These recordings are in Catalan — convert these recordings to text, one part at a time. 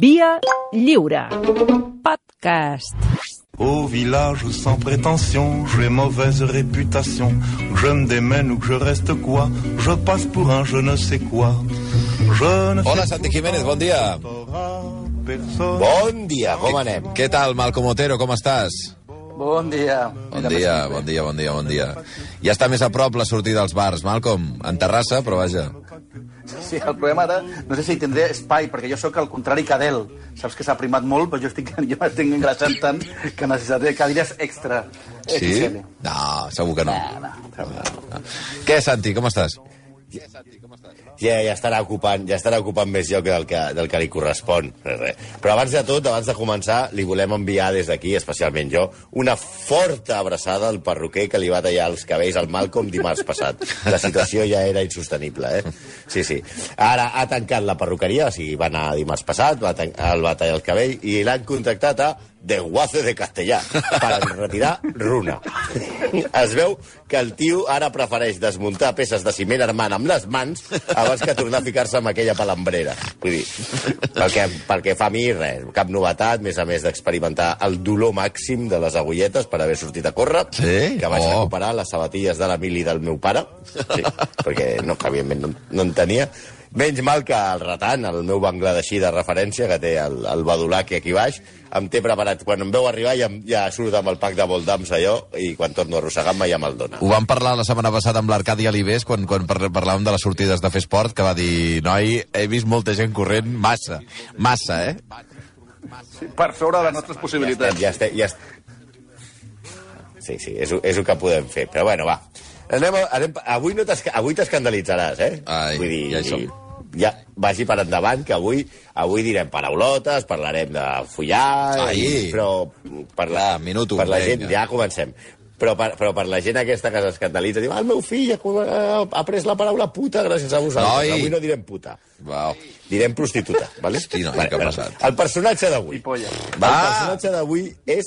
Via lliure. Podcast. Au village sans prétention, j'ai mauvaise réputation. Je me démène ou que je reste quoi, je passe pour un je ne sais quoi. Je ne Hola, Santi Jiménez, bon dia. Bon dia, com anem? Què tal, Malcom Otero, com estàs? Bon dia. Bon dia, bon dia, bon dia, bon dia. Ja està més a prop la sortida als bars, Malcom. En Terrassa, però vaja. Sí, el problema ara, no sé si tindré espai, perquè jo sóc al contrari que Adel. Saps que s'ha primat molt, però jo estic, jo m'estic engreixant tant que necessitaré cadires extra. Sí? XL. No, segur que no. No, no. Què, Santi, com estàs? Ja, ja estarà ocupant, ja estarà ocupant més lloc del que, del que li correspon. Res, res. Però abans de tot, abans de començar, li volem enviar des d'aquí, especialment jo, una forta abraçada al perruquer que li va tallar els cabells al Malcolm dimarts passat. La situació ja era insostenible, eh? Sí, sí. Ara ha tancat la perruqueria, o sigui, va anar dimarts passat, va el va tallar el cabell i l'han contactat a Desguace de Castellà per retirar runa. Es veu que el tio ara prefereix desmuntar peces de ciment armant amb les mans abans que tornar a ficar-se amb aquella palambrera. Vull dir, perquè, perquè fa a mi res, cap novetat, més a més d'experimentar el dolor màxim de les agulletes per haver sortit a córrer, Sí? que vaig Oh. recuperar les sabatilles de la mili del meu pare, sí, perquè no, que, evidentment no, no en tenia. Menys mal que el Ratan, el meu bangladeixí de referència, que té el, el badulac aquí baix, em té preparat. Quan em veu arribar ja, ja surt amb el pack de voldams allò i quan torno a arrossegar-me ja me'l dona. Ho vam parlar la setmana passada amb l'Arcadi Alibés, quan, quan par- parlàvem de les sortides de fer esport, que va dir, noi, he vist molta gent corrent massa, massa, eh? Per sobre de les nostres Ja possibilitats. estem, ja estem, ja estem. Sí, sí, és, és el que podem fer. Però bueno, va. Anem, a- anem, avui no avui t'escandalitzaràs, eh? Ai, Vull dir, ja hi som. Ja, vagi per endavant, que avui avui direm paraulotes, parlarem de follar, Ai. i, però per la, Va, minuto, per la gent, ja comencem. Però per, però per la gent aquesta que s'escandalitza, diu, ah, el meu fill ha, ha, pres la paraula puta gràcies a vosaltres. Noi. Avui no direm puta, Wow. direm prostituta, vale? Hosti, noi, Vale, què ha passat? El personatge d'avui. I polla. El personatge d'avui és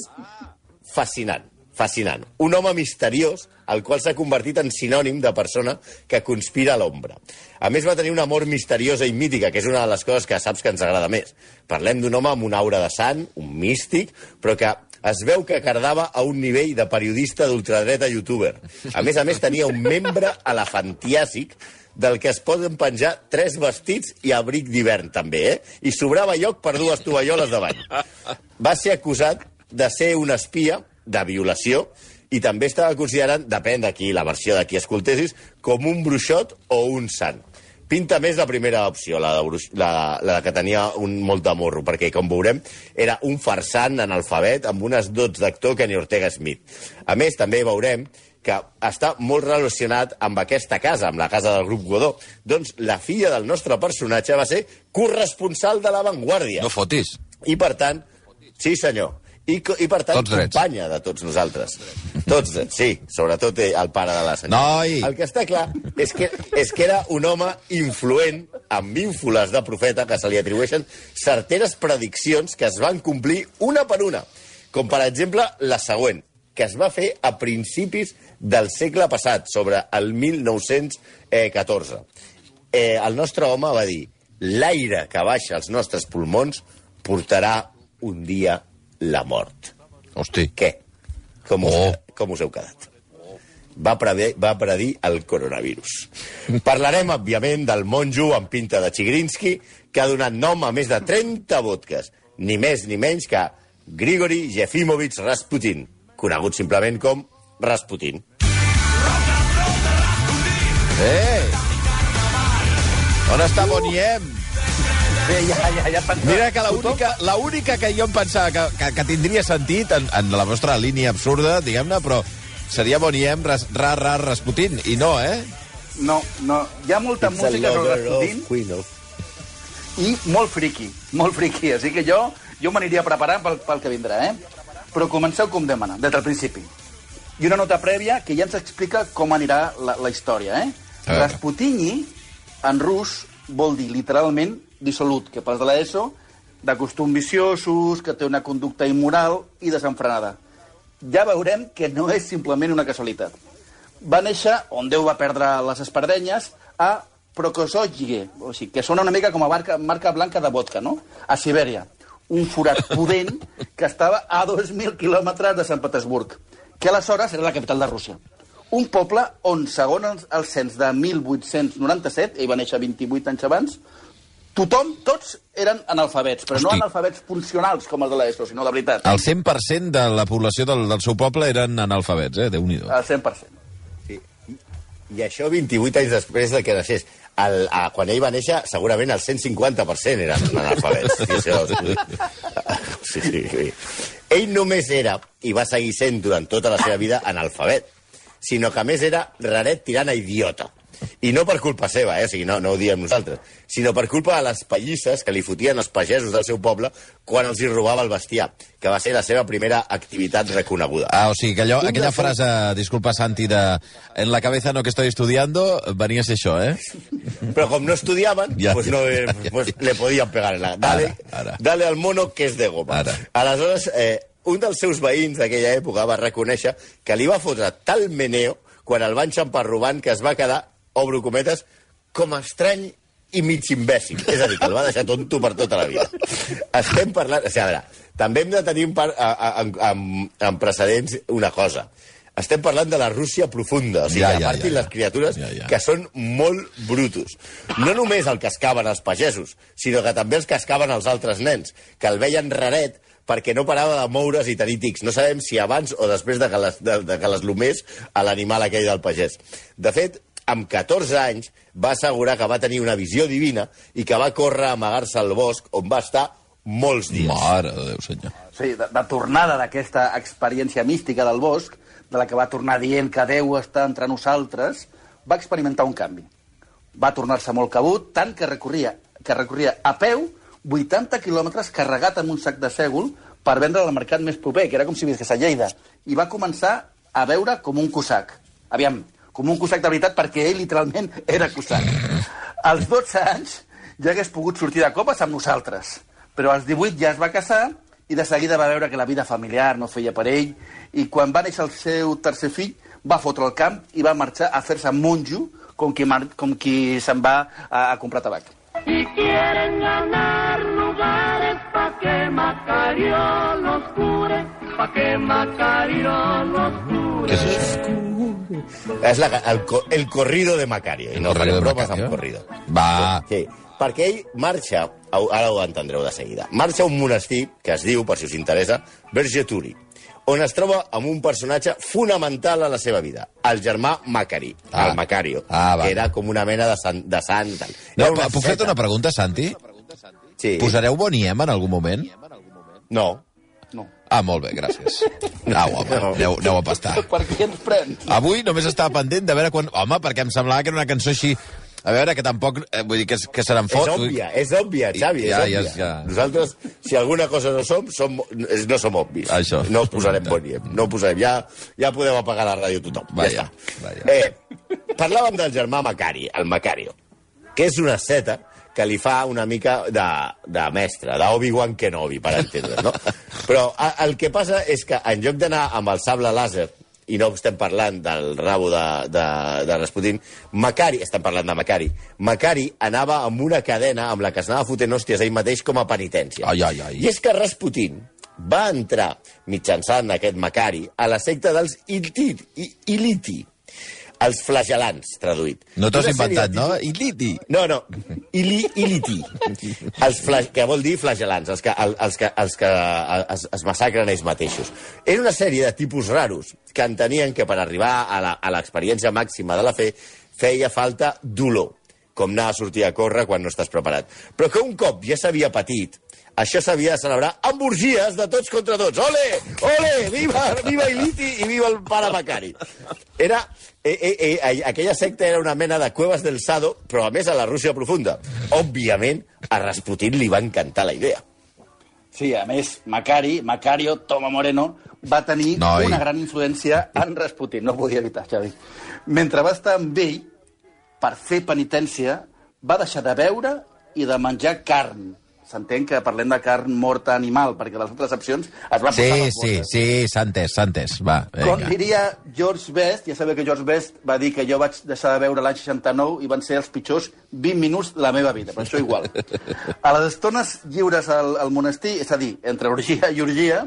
fascinant, fascinant. Un home misteriós, el qual s'ha convertit en sinònim de persona que conspira a l'ombra. A més, va tenir una mort misteriosa i mítica, que és una de les coses que saps que ens agrada més. Parlem d'un home amb una aura de sant, un místic, però que es veu que cardava a un nivell de periodista d'ultradreta youtuber. A més a més, tenia un membre elefantiàsic del que es poden penjar tres vestits i abric d'hivern, també, eh? I sobrava lloc per dues tovalloles de bany. Va ser acusat de ser un espia, de violació, i també estava considerant, depèn d'aquí, la versió de qui escoltessis, com un bruixot o un sant. Pinta més la primera opció, la, de bruix, la, la que tenia un molt de morro, perquè, com veurem, era un farsant analfabet amb unes dots d'actor que ni Ortega Smith. A més, també veurem que està molt relacionat amb aquesta casa, amb la casa del grup Godó. Doncs la filla del nostre personatge va ser corresponsal de La Vanguardia. No fotis. I per tant, sí senyor, i, i per tant Tots drets. companya de tots nosaltres. Tots drets, sí, sobretot el pare de la senyora. Noi! El que està clar és que, és que era un home influent, amb ínfoles de profeta, que se li atribueixen certeres prediccions que es van complir una per una. Com, per exemple, la següent, que es va fer a principis del segle passat, sobre el 1914. Eh, el nostre home va dir l'aire que baixa als nostres pulmons portarà un dia la mort. Hosti. Què? Com us, Oh. com us heu quedat? Va, prever, va predir el coronavirus. Parlarem, òbviament, del monjo amb pinta de Chigrinsky, que ha donat nom a més de 30 vodkas, ni més ni menys que Grigori Jefimovic Rasputin, conegut simplement com Rasputin. Eh! On està Boniem? Bé, ja, ja, ja pensava... Mira que l'única la única que jo em pensava que, que, que tindria sentit en, en la vostra línia absurda, diguem-ne, però seria Boniem, ras, ra, ra, Rasputin, i no, eh? No, no, hi ha molta It's música sobre Rasputin i molt friqui, molt friqui. Així que jo, jo m'aniria preparant pel, pel que vindrà, eh? Però comenceu com demana, des del principi. I una nota prèvia que ja ens explica com anirà la, la història, eh? Rasputinyi, en rus, vol dir literalment dissolut, que pels de l'ESO, de costums viciosos, que té una conducta immoral i desenfrenada. Ja veurem que no és simplement una casualitat. Va néixer, on Déu va perdre les espardenyes, a Prokosovye, o sigui, que sona una mica com a marca, marca blanca de vodka, no? A Sibèria. Un forat pudent que estava a 2.000 quilòmetres de Sant Petersburg, que aleshores era la capital de Rússia. Un poble on, segons el cens de 1897, ell va néixer 28 anys abans, tothom, tots eren analfabets, però no Hosti. analfabets funcionals com els de l'ESO, sinó de veritat. El 100% de la població del, del seu poble eren analfabets, eh? Déu-n'hi-do. Al 100%. Sí. I això 28 anys després de que naixés. El, a, quan ell va néixer, segurament el 150% eren analfabets. Sí, això, sí, sí, sí. Ell només era, i va seguir sent durant tota la seva vida, analfabet, sinó que a més era raret tirant a idiota. I no per culpa seva, eh? o sigui, no, no ho diem nosaltres, sinó per culpa de les pallisses que li fotien els pagesos del seu poble quan els hi robava el bestiar, que va ser la seva primera activitat reconeguda. Ah, o sigui, que allò, aquella frase, disculpa Santi, de en la cabeza no que estoy estudiando, venia a ser això, eh? Pero como no estudiaban, Ya, pues, no, eh, pues le podían pegar en la... Dale, Ara, ara. dale al mono que és de goma. Ara. Aleshores, eh, un dels seus veïns d'aquella època va reconèixer que li va fotre tal meneo quan el van xampar robant que es va quedar, obro cometes, com a estrany i mig imbècil. És a dir, que el va deixar tonto per tota la vida. Estem parlant... O sigui, a veure, també hem de tenir en, par, en, en, en precedents una cosa. Estem parlant de la Rússia profunda, o sigui, Ja, ja, ja, ja, les criatures Ja, ja. que són molt brutos. No només el cascaven els pagesos, sinó que també els cascaven els altres nens, que el veien raret perquè no parava de moure's i tenir tics. No sabem si abans o després de que les, de, de que les lomés a l'animal aquell del pagès. De fet, amb 14 anys va assegurar que va tenir una visió divina i que va córrer a amagar-se al bosc on va estar molts dies. Mare de Déu, senyor. Sí, de, de tornada d'aquesta experiència mística del bosc, de la que va tornar dient que Déu està entre nosaltres, va experimentar un canvi. Va tornar-se molt cabut, tant que recorria, que recorria a peu 80 quilòmetres carregat amb un sac de sègol per vendre al mercat més proper, que era com si visqués a Lleida. I va començar a veure com un cosac. Aviam, com un cosac de veritat, perquè ell literalment era cosac. Als 12 anys ja hagués pogut sortir de copes amb nosaltres, però als 18 ja es va casar i de seguida va veure que la vida familiar no feia per ell i quan va néixer el seu tercer fill va fotre el camp i va marxar a fer-se monjo com qui, mar com qui se'n va a, a comprar tabac. Y quieren ganar lugares pa' que Macario los cure, pa' que Macario los cure. Què és això? És la, el, el corrido de Macario. I no corrido farem de bromes Macario? amb corrido. Va. Sí, perquè ell marxa, ara ho entendreu de seguida, marxa a un monestir que es diu, per si us interessa, Vergeturi, on es troba amb un personatge fonamental a la seva vida, el germà Macari, Ah. el Macario, Ah, va. que era com una mena de sant. De sant. No, puc fer-te una pregunta, Santi? Sí. Posareu Boniem en algun moment? No. Ah, molt bé, gràcies. Au, home, aneu, aneu a pastar. Per què ens pren? Avui només estava pendent de veure quan... Home, perquè em semblava que era una cançó així... A veure, que tampoc... Eh, vull dir, que, que se n'en És òbvia, és òbvia, Xavi, és Ja, òbvia. ja, ja. Nosaltres, si alguna cosa no som, som és- no som òbvis. Això. No posarem Boniem, no posarem. Ja, ja podeu apagar la ràdio tothom. Vaja, ja està. vaja. Eh, parlàvem del germà Macari, el Macario, que és una seta que li fa una mica de, de mestre, d'Obi-Wan Kenobi, per entendre, no? Però a, el que passa és que en lloc d'anar amb el sable làser, i no estem parlant del rabo de, de, de Rasputin, Macari, estem parlant de Macari, Macari anava amb una cadena amb la que es anava fotent hòsties ell mateix com a penitència. Ai, ai, ai. I és que Rasputin va entrar mitjançant aquest Macari a la secta dels Iliti, I- Iliti els flagelants, traduït. No t'ho has inventat, no? Iliti. no, no. Ili, iliti. Els fla... que vol dir flagelants, els que, el- els que, els que es, es massacren ells mateixos. Era una sèrie de tipus raros que entenien que per arribar a la- a l'experiència màxima de la fe feia falta dolor, com anar a sortir a córrer quan no estàs preparat. Però que un cop ja s'havia patit, això s'havia de celebrar amb orgies de tots contra tots. Ole! Ole! Viva, viva Iliti i viva el pare Macari. Era, eh, eh, eh, aquella secta era una mena de cuevas del Sado, però a més a la Rússia profunda. Òbviament, a Rasputin li va encantar la idea. Sí, a més, Macari, Macario, Toma Moreno, va tenir Noi. una gran influència en Rasputin. No podia evitar, Xavi. Mentre va estar amb ell, per fer penitència, va deixar de beure i de menjar carn. S'entén que parlem de carn morta animal, perquè les altres opcions es van posar Sí, les sí, bosses. sí, s'ha entès, s'ha entès. Va, Com vinga. diria George Best, ja sabeu que George Best va dir que jo vaig deixar de veure l'any 69 i van ser els pitjors 20 minuts de la meva vida, per això igual. A les estones lliures al, al monestir, és a dir, entre orgia i orgia,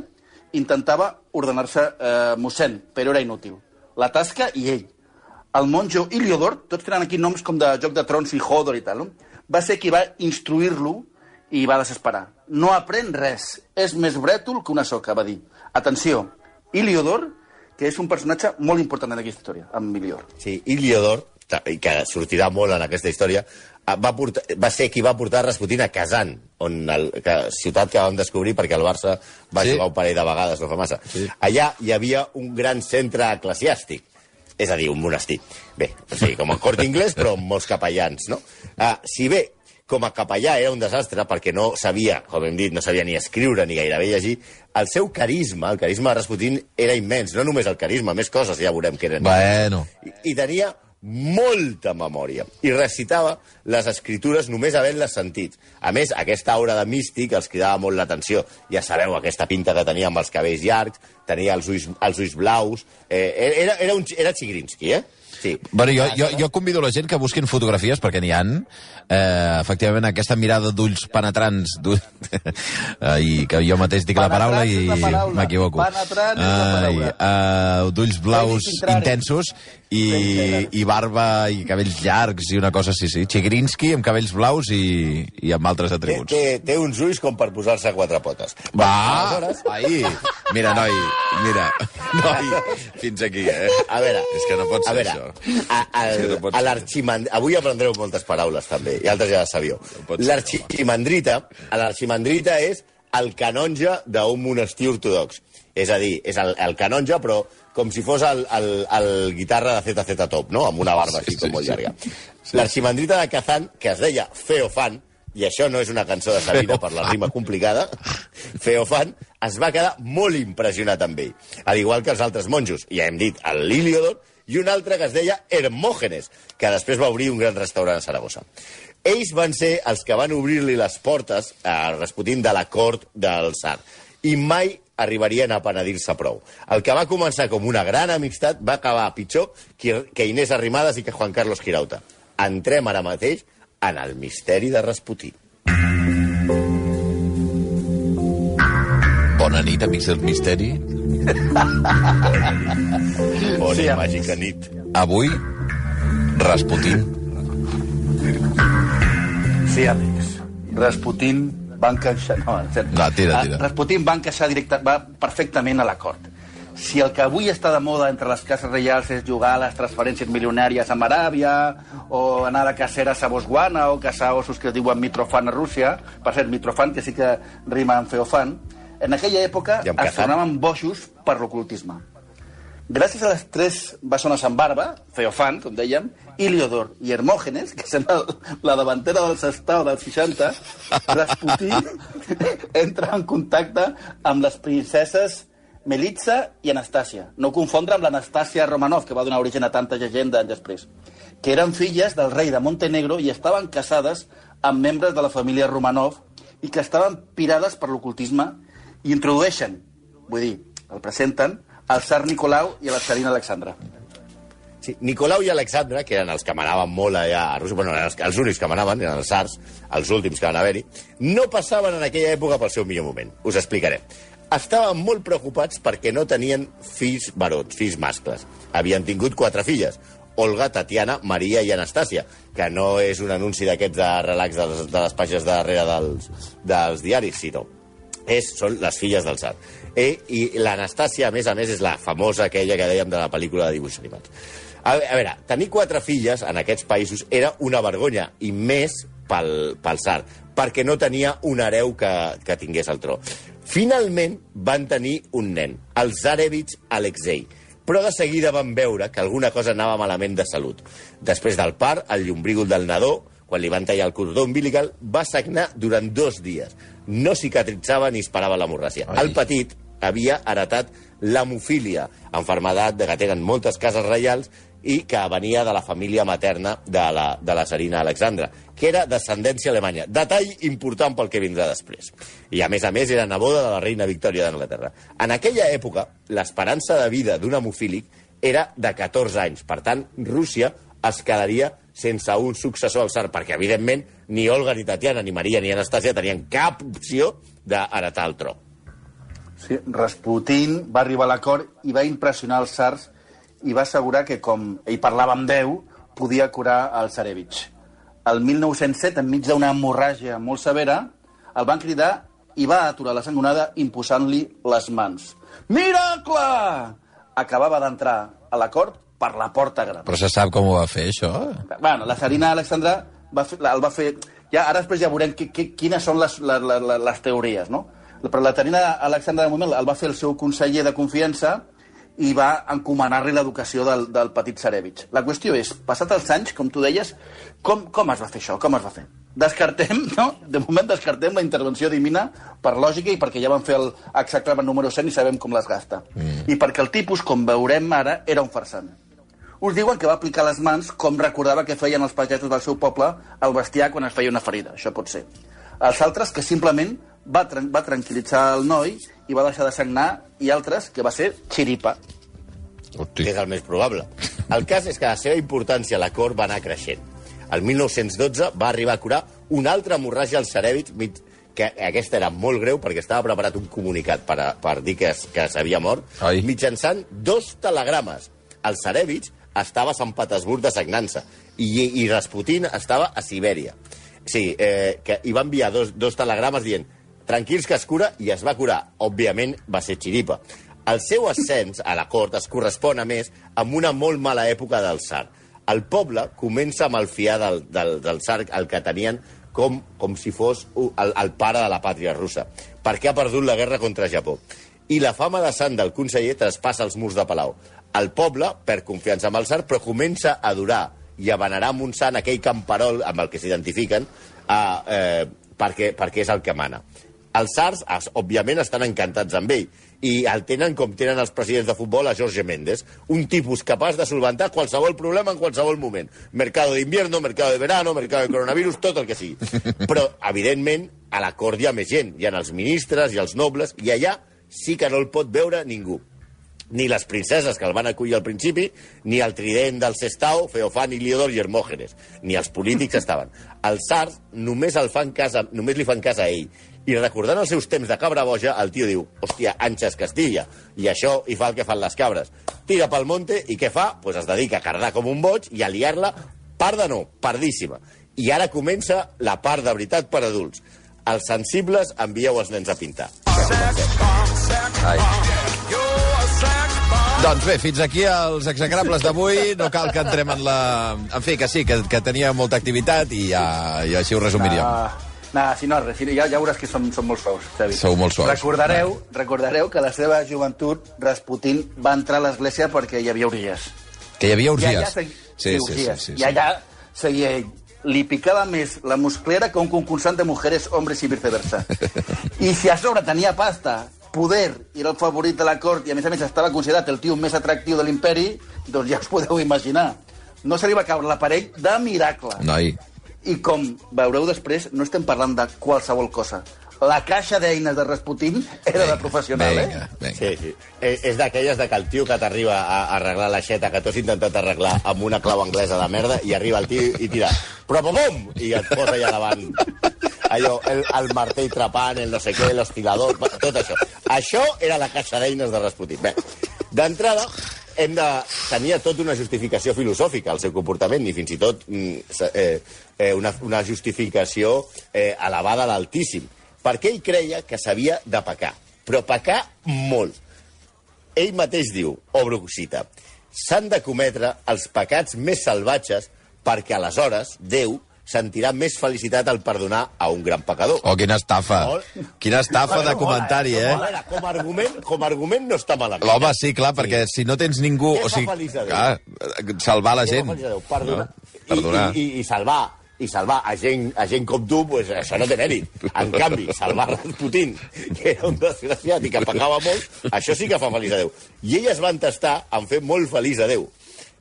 intentava ordenar-se eh, mossèn, però era inútil. La tasca i ell. El monjo Iliodor, tots tenen aquí noms com de Joc de Trons i Hodor i tal, no? va ser qui va instruir-lo i va desesperar. No aprèn res, és més brètol que una soca, va dir. Atenció, Iliodor, que és un personatge molt important en aquesta història, amb Ilior. Sí, Iliodor, que sortirà molt en aquesta història, va, portar, va ser qui va portar Rasputin a Kazan, on el, que, ciutat que vam descobrir perquè el Barça va Sí. sí. jugar un parell de vegades, no fa massa. Sí. Allà hi havia un gran centre eclesiàstic, és a dir, un monestir. Bé, o sigui, com el cort inglès, però amb molts capellans, no? Uh, si bé com a capellà era un desastre perquè no sabia, com hem dit, no sabia ni escriure ni gairebé llegir, el seu carisma, el carisma de Rasputin, era immens. No només el carisma, més coses ja veurem que eren. Bueno, I, i tenia molta memòria i recitava les escritures només havent-les sentit. A més, aquesta aura de místic els cridava molt l'atenció. Ja sabeu, aquesta pinta que tenia amb els cabells llargs, tenia els ulls, els ulls blaus... Eh, era, era, un, era Chigrinsky, eh? Sí. Bueno, jo, jo, jo convido la gent que busquin fotografies, perquè n'hi han. Eh, efectivament, aquesta mirada d'ulls penetrants, i que jo mateix dic la paraula i m'equivoco. Penetrants és la paraula. eh, d'ulls blaus intensos i, i barba i cabells llargs i una cosa així, sí. Chigrinsky amb cabells blaus i, i amb altres Té, atributs. té, té uns ulls com per posar-se a quatre potes. Va! Aleshores, Ahí! Mira, noi, mira. Noi, fins aquí, eh? A veure... És que no pot a ser veure, això. A, a, És que no pot a l'arximand... Avui aprendreu moltes paraules, també, i altres ja les sabíeu. ser. L'arximandrita, l'arximandrita és el canonge d'un monestir ortodox. És a dir, és el, el canonge, però com si fos el, el, el guitarra de ZZ Top, no? Amb una barba Sí, així com sí, molt sí. llarga. L'arximandrita de Kazan, que es deia Feofan, i això no és una cançó de Sabina per la rima complicada, Feofan es va quedar molt impressionat amb ell. Al igual que els altres monjos, ja hem dit, el Liliodor, i un altre que es deia Hermògenes, que després va obrir un gran restaurant a Saragossa. Ells van ser els que van obrir-li les portes a Rasputin de la cort del Tsar. I mai arribarien a penedir-se prou. El que va començar com una gran amistat va acabar pitjor que que Inés Arrimadas i que Juan Carlos Girauta. Entrem ara mateix en el misteri de Rasputin. Bona nit, amics del misteri. Bona Sí, màgica nit. Avui, Rasputin. Sí, amics. Rasputin va encaixar... No. Va, tira, Ah, tira. Rasputin va encaixar directe, va perfectament a la cort. Si el que avui està de moda entre les cases reials és jugar a les transferències milionàries amb Aràbia, o anar de caceres a Botswana, o caçar ossos que es diuen Mitrofan a Rússia, per cert, Mitrofan, que sí que rima amb Feofan, en aquella època es tornaven bojos per l'ocultisme. Gràcies a les tres bessones amb barba, Feofan, com dèiem, Iliodor i Hermògenes, que són el, la davantera del Sestao dels 60, Rasputin entra en contacte amb les princeses Melitza i Anastàcia. No confondre amb l'Anastàcia Romanov, que va donar origen a tanta llegenda anys després, que eren filles del rei de Montenegro i estaven casades amb membres de la família Romanov i que estaven pirades per l'ocultisme i introdueixen, vull dir, el presenten, al tsar Nicolau i a la tsarina Alexandra. Sí, Nicolau i Alexandre, que eren els que manaven molt allà a Rússia, bueno, eren els, els únics que manaven, eren els sars, els últims que van haver-hi, no passaven en aquella època pel seu millor moment. Us explicaré. Estaven molt preocupats perquè no tenien fills barons, fills mascles. Havien tingut quatre filles, Olga, Tatiana, Maria i Anastàcia, que no és un anunci d'aquests de relax de les, de les pàgines de darrere dels, dels diaris, sinó és, són les filles del tsar. Eh, I l'Anastàcia, a més a més, és la famosa aquella que dèiem de la pel·lícula de dibuixos animats. A, a veure, tenir quatre filles en aquests països era una vergonya, i més pel, pel tsar, perquè no tenia un hereu que, que tingués el tro. Finalment van tenir un nen, el Zarevich Alexei, però de seguida van veure que alguna cosa anava malament de salut. Després del part, el llombrígol del nadó, quan li van tallar el cordó umbilical, va sagnar durant dos dies. No cicatritzava ni es parava l'hemorràgia. Ai. El petit, havia heretat l'hemofília, enfermedat de que tenen moltes cases reials i que venia de la família materna de la, de la Serina Alexandra, que era descendència alemanya. Detall important pel que vindrà després. I, a més a més, era neboda de la reina Victòria d'Anglaterra. En aquella època, l'esperança de vida d'un hemofílic era de 14 anys. Per tant, Rússia es quedaria sense un successor al tsar, perquè, evidentment, ni Olga, ni Tatiana, ni Maria, ni Anastasia tenien cap opció d'heretar el tro. Sí, Rasputin va arribar a l'acord i va impressionar els tsars i va assegurar que, com ell parlava amb Déu, podia curar el Tsarevich. El 1907, enmig d'una hemorràgia molt severa, el van cridar i va aturar la sangonada imposant-li les mans. Miracle! Acabava d'entrar a la cort per la porta gran. Però se sap com ho va fer, això? Bueno, la Serina Alexandra va fer, el va fer... Ja, ara després ja veurem qui, qui, quines són les, les, les, les teories, no? Però la Serina Alexandra, de moment, el va fer el seu conseller de confiança i va encomanar-li l'educació del, del petit Sarevich. La qüestió és, passat els anys, com tu deies, com, com es va fer això? Com es va fer? Descartem, no? De moment descartem la intervenció divina per lògica i perquè ja van fer el exactament número 100 i sabem com les gasta. Mm. I perquè el tipus, com veurem ara, era un farsant. Us diuen que va aplicar les mans com recordava que feien els pagesos del seu poble al bestiar quan es feia una ferida. Això pot ser. Els altres que simplement va, tran va tranquil·litzar el noi i va deixar de sagnar, i altres que va ser xiripa. que és el més probable. El cas és que la seva importància a la cort va anar creixent. El 1912 va arribar a curar una altra hemorràgia al mig- que aquesta era molt greu perquè estava preparat un comunicat per, a, per dir que, es- que s'havia mort, Ai. mitjançant dos telegrames. El Sarevich estava a Sant Petersburg de sagnança i, i Rasputin estava a Sibèria. Sí, eh, que hi va enviar dos, dos telegrames dient tranquils que es cura, i es va curar. Òbviament va ser xiripa. El seu ascens a la cort es correspon, a més, amb una molt mala època del tsar. El poble comença a malfiar del, del, del tsar, el que tenien com, com si fos el, el pare de la pàtria russa, perquè ha perdut la guerra contra Japó. I la fama de sant del conseller traspassa els murs de Palau. El poble perd confiança amb el tsar, però comença a adorar i a venerar amb un sant aquell camperol amb el que s'identifiquen eh, perquè, perquè és el que mana. Els SARS, òbviament, estan encantats amb ell i el tenen com tenen els presidents de futbol a Jorge Méndez, un tipus capaç de solventar qualsevol problema en qualsevol moment. Mercado d'invierno, mercado de verano, mercado de coronavirus, tot el que sigui. Però, evidentment, a la cort hi ha més gent. Hi ha els ministres i els nobles, i allà sí que no el pot veure ningú ni les princeses que el van acollir al principi, ni el trident del Sestao, Feofan, Iliodor i Hermògenes, ni els polítics estaven. Els SARS només, el fan casa, només li fan cas a ell. I recordant els seus temps de cabra boja, el tio diu, hòstia, Anxes Castilla, i això hi fa el que fan les cabres. Tira pel monte i què fa? Pues es dedica a cardar com un boig i a liar-la, parda no, pardíssima. I ara comença la part de veritat per adults. Els sensibles envieu els nens a pintar. Ai. Doncs bé, fins aquí els execrables d'avui. No cal que entrem en la... En fi, que sí, que, que tenia molta activitat i, ja, i així ho resumiríem. Ah, nah, si no, res, si no, ja, ja veuràs que són, són molt suaus, Xavi. Sou molt suaus. Recordareu, recordareu que a la seva joventut Rasputin va entrar a l'església perquè hi havia orgies. Que hi havia I allà orgies. segui- Sí, sí, sí, orgies. sí, I sí. allà seguia ell. Li picava més la musclera que un concursant de mujeres, hombres i viceversa. I si a sobre tenia pasta, poder, i era el favorit de la cort, i a més a més estava considerat el tio més atractiu de l'imperi, doncs ja us podeu imaginar. No se li va caure l'aparell de miracle. Noi. I com veureu després, no estem parlant de qualsevol cosa. La caixa d'eines de Rasputin era de professional, vinga, eh? vinga. Sí, sí. És, és d'aquelles de que el tio que t'arriba a, a arreglar l'aixeta que tu has intentat arreglar amb una clau anglesa de merda i arriba el tio i tira però bom! I et posa allà davant allò, el, el martell trepant, el no sé què, l'oscilador, tot això. Això era la caixa d'eines de Rasputin. Bé, d'entrada, hem de tenia tota una justificació filosòfica al seu comportament i fins i tot mm, eh, eh, una, una justificació eh, elevada a l'altíssim perquè ell creia que s'havia de pecar però pecar molt ell mateix diu, obro cita, s'han de cometre els pecats més salvatges perquè aleshores Déu sentirà més felicitat al perdonar a un gran pecador. Oh, quina estafa. Molt. Quina estafa de comentari, eh? com a argument, com a argument no està malament. L'home, sí, clar, perquè si no tens ningú... Què O sigui, clar, salvar la Què gent. Perdonar. No? Perdonar. I, i, i, I salvar i salvar a gent, a gent com tu, pues, això no té mèrit. En canvi, salvar Rasputin, que era un desgraciat i que pagava molt, això sí que fa feliç a Déu. I ell es va entestar en fer molt feliç a Déu.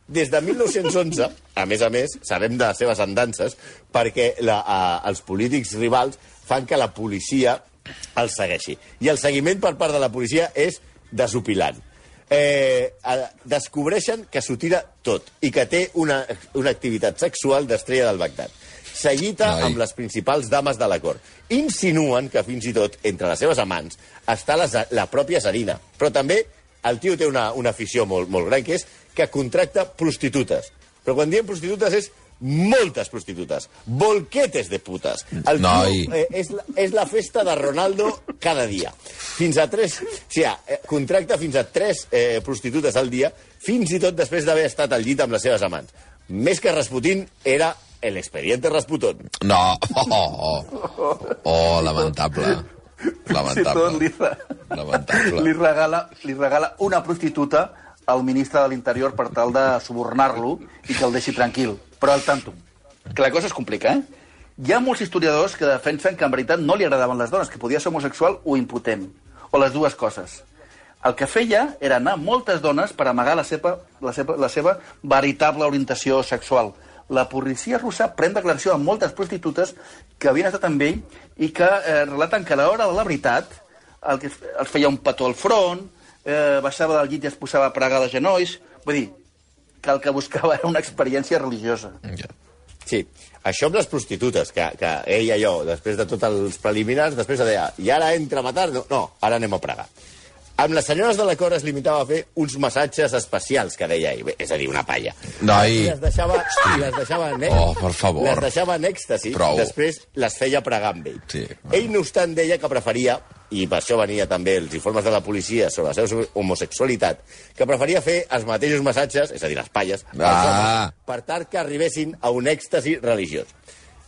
Des de 1911, a més a més, sabem de les seves andances, perquè la, a, els polítics rivals fan que la policia el segueixi. I el seguiment per part de la policia és desopilant. Eh, descobreixen que s'ho tira tot i que té una, una activitat sexual d'estrella del Bagdad. Seguita Ai. amb les principals dames de la cort. Insinuen que fins i tot entre les seves amants està la, la pròpia Sarina. Però també el tio té una, una afició molt, molt gran, que és que contracta prostitutes. Però quan diem prostitutes és moltes prostitutes. Volquetes de putes. El Noi. tio eh, és, la, és la festa de Ronaldo cada dia. Fins a tres... O sigui, eh, contracta fins a tres eh, prostitutes al dia, fins i tot després d'haver estat al llit amb les seves amants. Més que Rasputín, era el expediente Rasputón. No, oh, oh, oh lamentable. Fins i tot Lamentable. li, re- Lamentable. li, regala, li regala una prostituta al ministre de l'Interior per tal de subornar-lo i que el deixi tranquil. Però al tanto, que la cosa es complica, eh? Hi ha molts historiadors que defensen que en veritat no li agradaven les dones, que podia ser homosexual o impotent, o les dues coses. El que feia era anar moltes dones per amagar la seva, la seva, la seva veritable orientació sexual. La policia russa pren declaració amb moltes prostitutes que havien estat amb ell i que eh, relaten que a l'hora de la veritat el que els feia un petó al front, eh, baixava del llit i es posava a pregar de genolls... Vull dir, que el que buscava era una experiència religiosa. Ja. Sí, això amb les prostitutes, que, que ell allò, després de tots els preliminars, després deia, i ara entra a matar? No, no ara anem a pregar. Amb les senyores de la cor es limitava a fer uns massatges especials, que deia ell, és a dir, una palla. Noi. I les deixava, i les deixava en èxtasi. Oh, per favor. Les deixava en èxtasi, Prou. després les feia pregar amb ell. Sí. Ell, no obstant, deia que preferia, i per això venia també els informes de la policia sobre la seva homosexualitat, que preferia fer els mateixos massatges, és a dir, les palles, Ah. per tal que arribessin a un èxtasi religiós.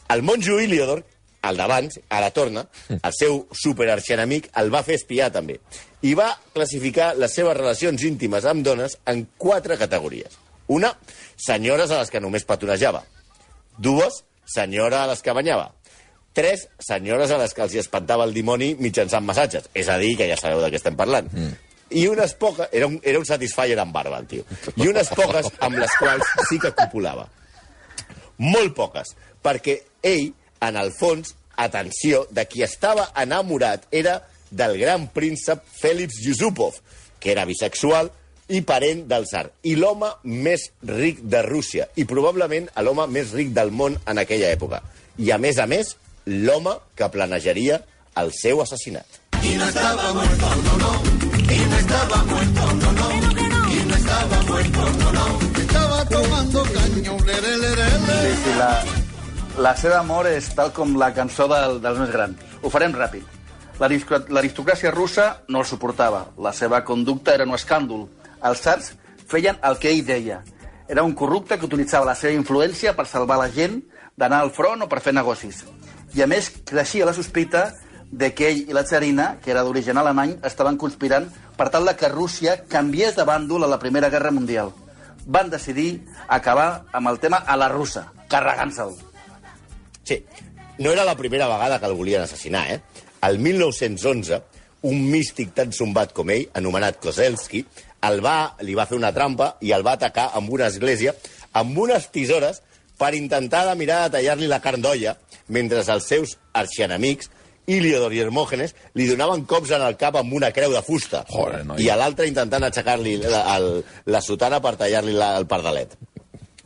El monjo Iliodor, el d'abans, a la torna, el seu superarxienemic, el va fer espiar també. I va classificar les seves relacions íntimes amb dones en quatre categories. Una, senyores a les que només petonejava. Dues, senyora a les que banyava. Tres, senyores a les que els hi espantava el dimoni mitjançant massatges. És a dir, que ja sabeu de què estem parlant. Mm. I unes poques... Era un, era un satisfier amb barba, el tio. I unes poques amb les quals sí que copulava. Molt poques, perquè ell, en el fons, atenció, de qui estava enamorat era del gran príncep Félix Yusupov, que era bisexual i parent del zar, i l'home més ric de Rússia, i probablement l'home més ric del món en aquella època. I, a més a més, l'home que planejaria el seu assassinat. Sí, sí, la, la seva amor és tal com la cançó del, dels més grans. Ho farem ràpid. L'aristo- L'aristocràcia russa no el suportava. La seva conducta era un escàndol. Els tsars feien el que ell deia. Era un corrupte que utilitzava la seva influència per salvar la gent d'anar al front o per fer negocis. I a més, creixia la sospita de que ell i la tsarina, que era d'origen alemany, estaven conspirant per tal de que Rússia canviés de bàndol a la Primera Guerra Mundial. Van decidir acabar amb el tema a la russa, carregant-se'l. Sí, no era la primera vegada que el volien assassinar, eh? El 1911, un místic tan zumbat com ell, anomenat Kozelski, el va, li va fer una trampa i el va atacar amb una església amb unes tisores per intentar de mirar de tallar-li la carn d'olla, mentre els seus arxienemics, Iliodor i Hermògenes, li donaven cops en el cap amb una creu de fusta. Joder. I a l'altre intentant aixecar-li la, el, la sotana per tallar-li la- el pardalet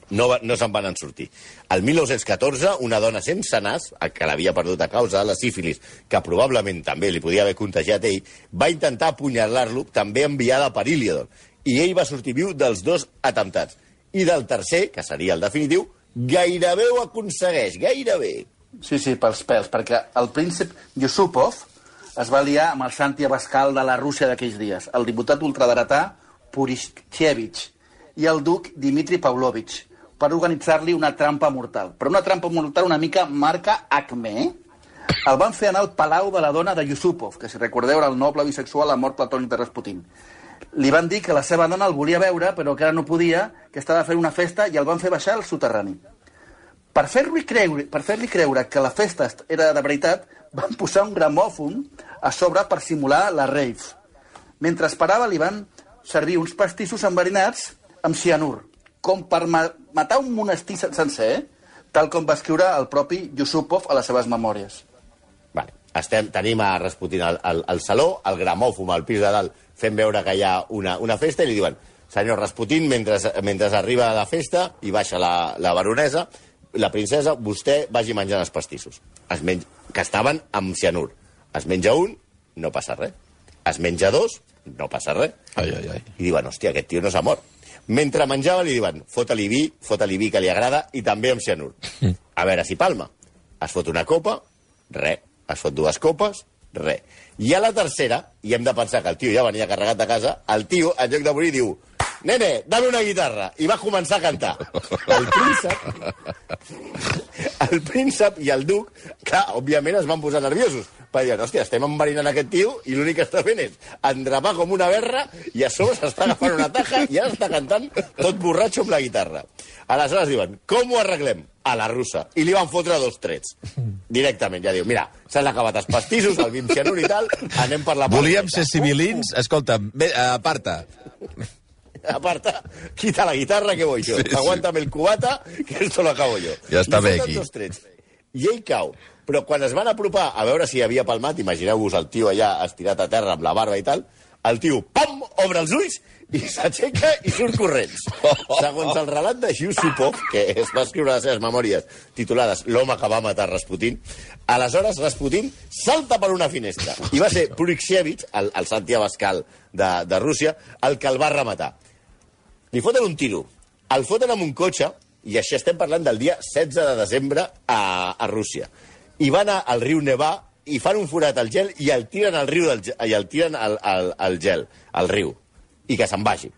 no, no se'n van en sortir. El 1914, una dona sense nas, que l'havia perdut a causa de la sífilis, que probablement també li podia haver contagiat ell, va intentar apunyalar-lo, també enviada per Iliodor. I ell va sortir viu dels dos atemptats. I del tercer, que seria el definitiu, gairebé ho aconsegueix, gairebé. Sí, sí, pels pèls, perquè el príncep Yusupov es va liar amb el Santi Abascal de la Rússia d'aquells dies, el diputat ultradretà Purishchevich i el duc Dimitri Pavlovich, per organitzar-li una trampa mortal. Però una trampa mortal una mica marca Acme. El van fer anar al palau de la dona de Yusupov, que si recordeu era el noble bisexual mort platònic de Rasputin. Li van dir que la seva dona el volia veure, però que ara no podia, que estava fent una festa i el van fer baixar al soterrani. Per fer-li creure, per fer creure que la festa est- era de veritat, van posar un gramòfon a sobre per simular la rave. Mentre esperava li van servir uns pastissos enverinats amb cianur, com per ma matar un monestir sen- sencer, eh? tal com va escriure el propi Yusupov a les seves memòries. Vale. Estem, tenim a Rasputin al, al, al saló, el gramòfon al pis de dalt, fent veure que hi ha una, una festa, i li diuen, senyor Rasputin, mentre, mentre arriba a la festa i baixa la, la baronesa, la princesa, vostè vagi menjant els pastissos. Es menja, que estaven amb cianur. Es menja un, no passa res. Es menja dos, no passa res. Ai, ai, ai. I diuen, hòstia, aquest tio no s'ha mort. Mentre menjava li diuen, fota-li vi, fota-li vi que li agrada i també amb cianur. A veure si palma. Es fot una copa, res. Es fot dues copes, res. I a la tercera, i hem de pensar que el tio ja venia carregat de casa, el tio, en lloc de morir, diu Nene, dame una guitarra. I va començar a cantar. El príncep, el príncep i el duc, clar, òbviament es van posar nerviosos. Per dir, hòstia, estem enverinant aquest tio i l'únic que està fent és endrapar com una berra i a sobre s'està agafant una taja i ara està cantant tot borratxo amb la guitarra. Aleshores diuen, com ho arreglem? A la russa. I li van fotre dos trets. Directament, ja diu, mira, s'han acabat els pastissos, el vi amb cianur i tal, anem per la Volíem ser civilins? Escolta, bé, aparta. Aparta, quita la guitarra que voy yo. Sí, Sí, sí. Aguántame el cubata, que esto lo acabo yo. Ja està bé, aquí. Dos trets. I ell cau. Però quan es van apropar a veure si havia palmat, imagineu-vos el tio allà estirat a terra amb la barba i tal, el tio, pam, obre els ulls i s'aixeca i surt corrents. Segons el relat de Yusupov, que es va escriure a les seves memòries titulades L'home que va matar Rasputin, aleshores Rasputin salta per una finestra. I va ser Purixievich, el, el Santi Abascal de, de Rússia, el que el va rematar. Li foten un tiro. El foten amb un cotxe, i això estem parlant del dia 16 de desembre a, a Rússia. I van a- al riu Nevà i fan un forat al gel i el tiren al riu del, i el tiren al, al, al gel, al riu, i que se'n vagi.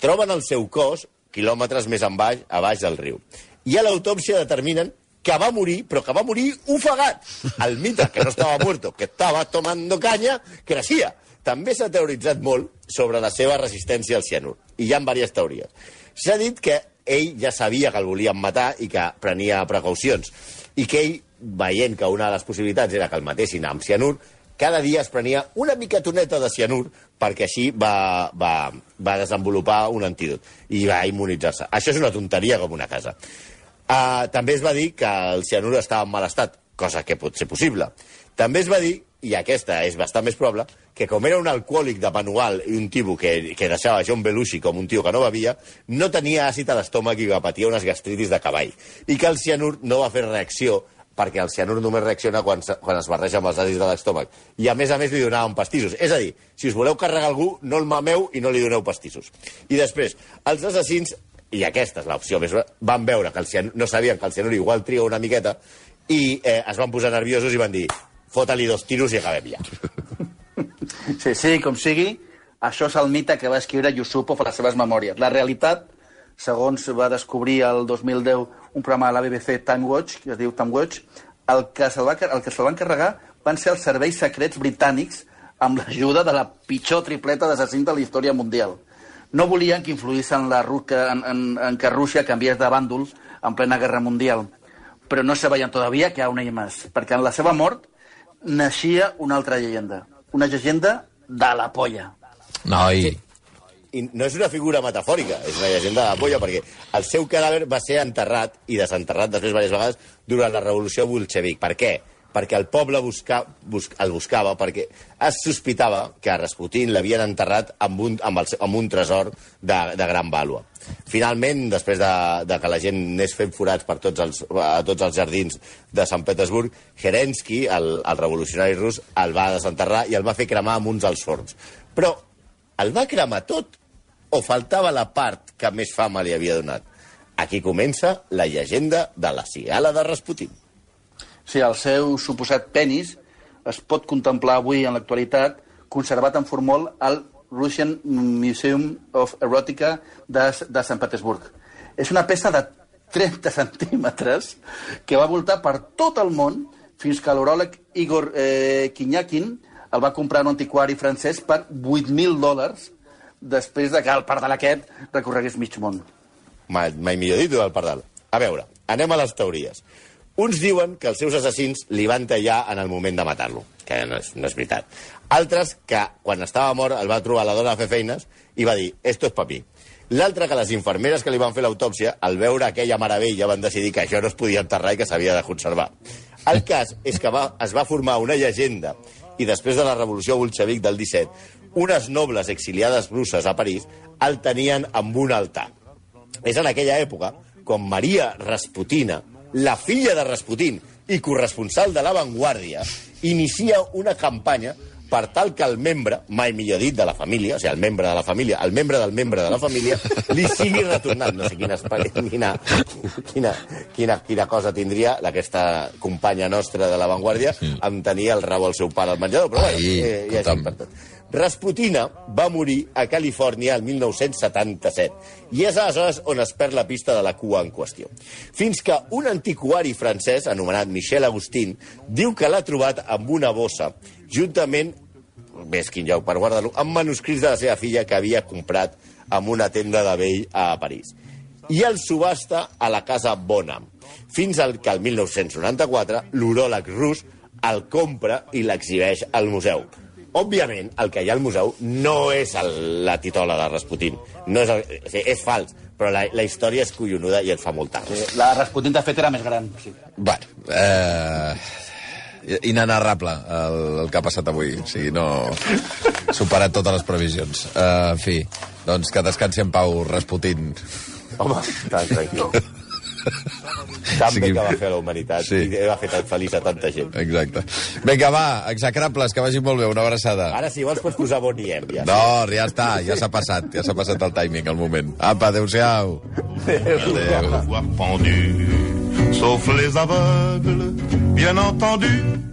Troben el seu cos quilòmetres més en baix, a baix del riu. I a l'autòpsia determinen que va morir, però que va morir ofegat. El mite, que no estava muerto, que estava tomando canya, creixia. També s'ha teoritzat molt sobre la seva resistència al cianur. I hi ha diverses teories. S'ha dit que ell ja sabia que el volien matar i que prenia precaucions. I que ell, veient que una de les possibilitats era que el matessin amb cianur, cada dia es prenia una miquetoneta de cianur perquè així va, va, va desenvolupar un antídot i va immunitzar-se. Això és una tonteria com una casa. Uh, també es va dir que el cianur estava en mal estat, cosa que pot ser possible. També es va dir, i aquesta és bastant més probable, que com era un alcohòlic de manual i un tipus que, que deixava John Belushi com un tio que no bevia, no tenia àcid a l'estómac i que patia unes gastritis de cavall. I que el cianur no va fer reacció perquè el cianur només reacciona quan, quan es barreja amb els àcids de l'estómac. I a més a més li donaven pastissos. És a dir, si us voleu carregar algú, no el mameu i no li doneu pastissos. I després, els assassins, i aquesta és l'opció més... Van veure que el cianur, no sabien que el cianur igual tria una miqueta i eh, es van posar nerviosos i van dir fota-li dos tiros i acabem ja. Sí, sí, com sigui, això és el mite que va escriure Yusupov a les seves memòries. La realitat, segons va descobrir el 2010 un programa de la BBC Time Watch, que es diu Time Watch, el que se'l va, el que se'l van carregar van ser els serveis secrets britànics amb l'ajuda de la pitjor tripleta d'assassins de la història mundial. No volien que influís en, la, en, en, en que Rússia canviés de bàndol en plena guerra mundial. Però no sabien todavía que aún hay más, perquè en la seva mort naixia una altra llegenda. Una llegenda de la polla. Noi, I no és una figura metafòrica, és una llegenda de la polla, perquè el seu cadàver va ser enterrat i desenterrat després diverses vegades durant la revolució bolxevic. Per què? Perquè el poble busca, bus, el buscava, perquè es sospitava que a Rasputin l'havien enterrat amb un, amb, el, amb un tresor de, de gran vàlua. Finalment, després de, de que la gent anés fent forats per tots els, a tots els jardins de Sant Petersburg, Kerensky, el, el revolucionari rus, el va desenterrar i el va fer cremar amb uns als forns. Però el va cremar tot o faltava la part que més fama li havia donat? Aquí comença la llegenda de la cigala de Rasputin. Sí, el seu suposat penis es pot contemplar avui en l'actualitat conservat en formol al Russian Museum of Erotica de, de Sant Petersburg. És una peça de 30 centímetres que va voltar per tot el món fins que l'uròleg Igor eh, Kinyakin el va comprar un antiquari francès per 8.000 dòlars després de que el pardal aquest recorregués mig món. Mai, mai millor dit, el pardal. A veure, anem a les teories. Uns diuen que els seus assassins li van tallar en el moment de matar-lo, que no és, no és veritat. Altres que, quan estava mort, el va trobar la dona a fer feines i va dir, esto es papi. L'altre que les infermeres que li van fer l'autòpsia, al veure aquella meravella, van decidir que això no es podia enterrar i que s'havia de conservar. El cas és que va, es va formar una llegenda i després de la revolució bolxevic del 17, unes nobles exiliades russes a París el tenien amb un altar. És en aquella època quan Maria Rasputina, la filla de Rasputin i corresponsal de La Vanguardia, inicia una campanya per tal que el membre, mai millor dit, de la família, o sigui, el membre de la família, el membre del membre de la família, li sigui retornat. No sé quina, quina, quina, quina, quina cosa tindria aquesta companya nostra de La Vanguardia amb tenir el rabo al seu pare al menjador, però bueno, Ai, eh, ja és per tot. Rasputina va morir a Califòrnia el 1977 i és aleshores on es perd la pista de la cua en qüestió. Fins que un antiquari francès, anomenat Michel Agustín, diu que l'ha trobat amb una bossa, juntament, més quin lloc per guardar-lo, amb manuscrits de la seva filla que havia comprat en una tenda de vell a París. I el subhasta a la casa Bonham, fins al que el 1994 l'uròleg rus el compra i l'exhibeix al museu. Òbviament, el que hi ha al museu no és el, la titola de Rasputin. No és, el, o sigui, és fals, però la, la història és collonuda i et fa molta ràbia. La Rasputin, de fet, era més gran. Sí. Bueno, eh, inenarrable el, el que ha passat avui. O sigui, no... Superat totes les previsions. Uh, en fi, doncs que descansi en pau Rasputin. Home, tan tranquil. Tan Sí bé que- va fer a la humanitat Sí. i va fer tan feliç a tanta gent. Exacte. Vinga, va, execrables, que vagi molt bé. Una abraçada. Ara, si vols, pots posar Boniem, ja. No, ja està, ja s'ha passat, ja s'ha passat el timing, el moment. Apa, adéu-siau. Adéu. Voir pendu, sauf les aveugles, bien entendu.